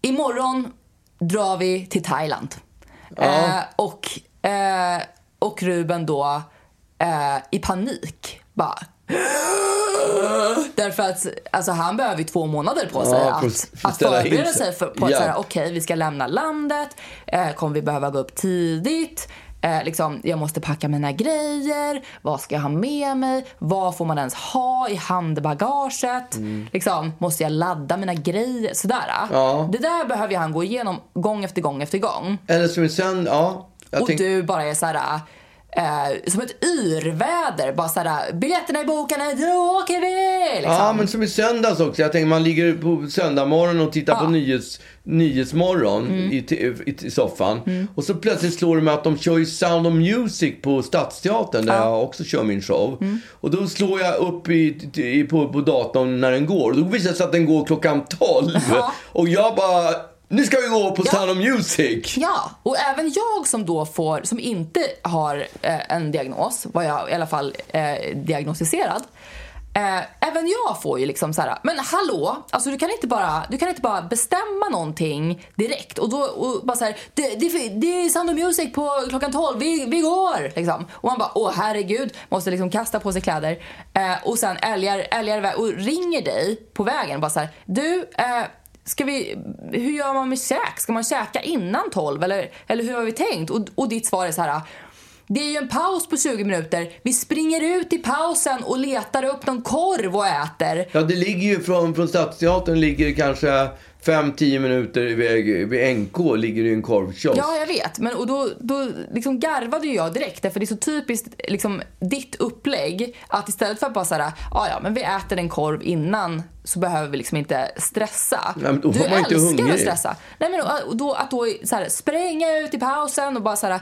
S2: Imorgon drar vi till Thailand. Eh, och, eh, och Ruben då eh, i panik bara Därför att alltså, han behöver ju två månader på sig
S1: Ja, för-
S2: att,
S1: för att
S2: förbereda
S1: sig.
S2: för, på att
S1: Ja.
S2: här, okej, vi ska lämna landet. Eh, kommer vi behöva gå upp tidigt? Eh, liksom, jag måste packa mina grejer. Vad ska jag ha med mig? Vad får man ens ha i handbagaget?
S1: Mm.
S2: Liksom, måste jag ladda mina grejer? Sådär.
S1: Ja.
S2: Det där behöver han gå igenom gång efter gång efter gång.
S1: Eller som sen, ja.
S2: Och
S1: tänk-
S2: du bara är såhär... Eh, som ett yrväder. Bara såhär, biljetterna är bokade, nu åker vi! Liksom.
S1: Ja, men som i söndags också. Jag tänker man ligger på söndagmorgon och tittar på nyhets, Nyhetsmorgon
S2: Mm.
S1: i, i, i soffan. Och så plötsligt slår det mig att de kör ju Sound of Music på Stadsteatern där jag också kör min show.
S2: Mm.
S1: Och då slår jag upp i, i, på, på datorn när den går. Och då visar det sig att den går klockan 12.
S2: Ja.
S1: Och jag bara, nu ska vi gå på
S2: Ja.
S1: Sound of Music!
S2: Ja, och även jag som då får, som inte har eh, en diagnos, var jag i alla fall eh, diagnostiserad. Eh, även jag får ju liksom så här, men hallå, alltså du kan inte bara, du kan inte bara bestämma någonting direkt och då och bara så här, det, det, det är Sound of Music på klockan 12, vi, vi går! Liksom. Och man bara, åh herregud, måste liksom kasta på sig kläder eh, och sen älgar, älgar och ringer dig på vägen bara så här, du, eh, Ska vi, hur gör man med käk? Ska man käka innan 12 eller, eller hur har vi tänkt? Och, och ditt svar är så här. Det är ju en paus på 20 minuter. Vi springer ut i pausen och letar upp någon korv och äter.
S1: Ja, det ligger ju från, från Stadsteatern ligger kanske 5-10 minuter iväg. Vid NK ligger det ju en korvkiosk.
S2: Ja, jag vet. Men och då, då liksom garvade jag direkt. För det är så typiskt liksom, ditt upplägg. Att istället för att bara säga ja, ja, men vi äter en korv innan så behöver vi liksom inte stressa.
S1: men då
S2: du
S1: man inte
S2: älskar
S1: hungrig.
S2: att stressa. Nej, men då, att då så här, spränga ut i pausen och bara så här,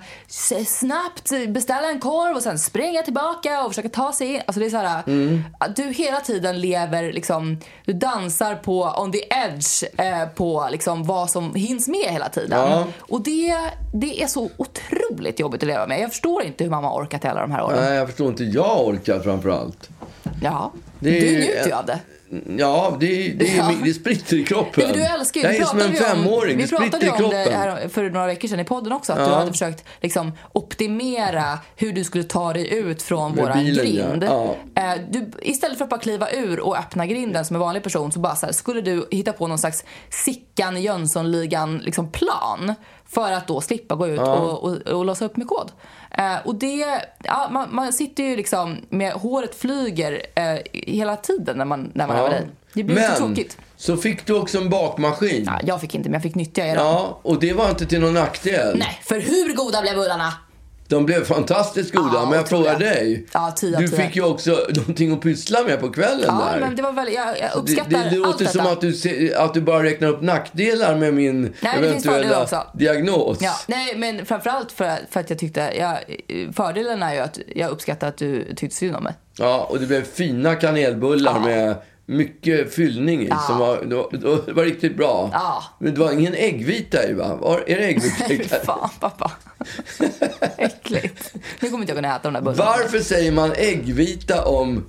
S2: snabbt beställa en korv och sen springa tillbaka och försöka ta sig in. Alltså det är så här,
S1: Mm.
S2: att du hela tiden lever liksom, du dansar på on the edge eh, på liksom vad som hinns med hela tiden.
S1: Ja.
S2: Och det, det är så otroligt jobbigt att leva med. Jag förstår inte hur mamma har orkat alla de här åren.
S1: Nej, jag förstår inte. Jag orkar framför allt.
S2: Ja,
S1: Det är
S2: du
S1: ju-
S2: njuter ju av det.
S1: Ja, det, det,
S2: Ja.
S1: det spritter i kroppen.
S2: Nej, du älskar ju,
S1: Jag
S2: det
S1: är som en
S2: om-
S1: femåring.
S2: Vi pratade ju om det här för några veckor sedan i podden också. Att
S1: Ja.
S2: du hade försökt liksom, optimera hur du skulle ta dig ut från
S1: Med
S2: våran
S1: bilen, ja.
S2: grind.
S1: Ja.
S2: Eh, Du, istället för att bara kliva ur och öppna grinden som en vanlig person så bara så här, skulle du hitta på någon slags Sickan Jönssonligan liksom plan för att då slippa gå ut och, och, och låsa upp med kod. Eh, och det, ja, man, man sitter ju liksom med håret flyger eh, hela tiden när man, när man är med dig. Det blir
S1: Men
S2: lite tråkigt.
S1: så fick du också en bakmaskin.
S2: Ja, jag fick inte, men jag fick nyttja era.
S1: Ja, och det var inte till någon nackdel.
S2: Nej, för hur goda blev bullarna?
S1: De blev fantastiskt goda,
S2: Ja,
S1: men jag frågar dig.
S2: Ja, tio av
S1: du
S2: tio.
S1: fick ju också någonting att pyssla med på kvällen
S2: Ja,
S1: där.
S2: men det var väl, jag, jag
S1: det,
S2: uppskattar
S1: det, det
S2: allt
S1: låter som att du, se- att du bara räknar upp nackdelar med min
S2: det fördelar
S1: eventuella diagnos.
S2: Ja, nej, men framförallt för, för att jag tyckte, jag, fördelen är ju att jag uppskattar att du tyckte synd om mig.
S1: Ja, och det blev fina kanelbullar med mycket fyllning i.
S2: Ja.
S1: Som var, det, var, det var riktigt bra.
S2: Ja.
S1: Men det var ingen äggvita i va? Var, är det äggvita?
S2: Fy fan pappa. Äckligt. Nu kommer inte jag kunna äta de där bullarna.
S1: Varför säger man äggvita om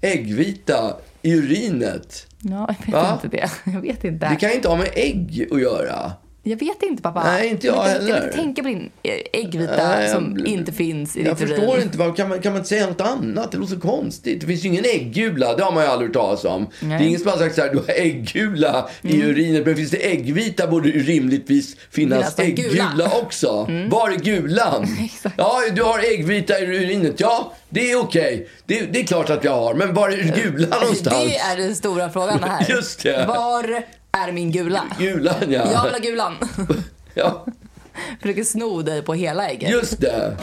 S1: äggvita i urinet?
S2: Ja, jag vet
S1: Va?
S2: inte det. Jag vet inte.
S1: Det kan inte ha med ägg att göra.
S2: Jag vet inte pappa.
S1: Nej, inte jag
S2: jag vill, Jag inte tänka på din eh, äggvita
S1: Nej, jag
S2: som inte finns i
S1: Jag
S2: ditt
S1: förstår
S2: urin.
S1: inte. Vad, kan, man, kan man inte säga något annat? Det låter så konstigt. Det finns ju ingen äggula. Det har man ju aldrig hört talas om.
S2: Nej.
S1: Det är ingen som har sagt så här, du har äggula i
S2: Mm.
S1: urinet. Men finns det äggvita borde det rimligtvis finnas äggula
S2: gula. Mm.
S1: också. Var är gulan? Ja, du har äggvita i urinet. Ja, det är okej. Det, det är klart att jag har. Men var är gulan någonstans?
S2: Det är den stora frågan här.
S1: Just det.
S2: Var är min gula?
S1: Gulan, ja.
S2: Jag vill ha gulan.
S1: ja.
S2: Försöker sno dig på hela ägget.
S1: Just det.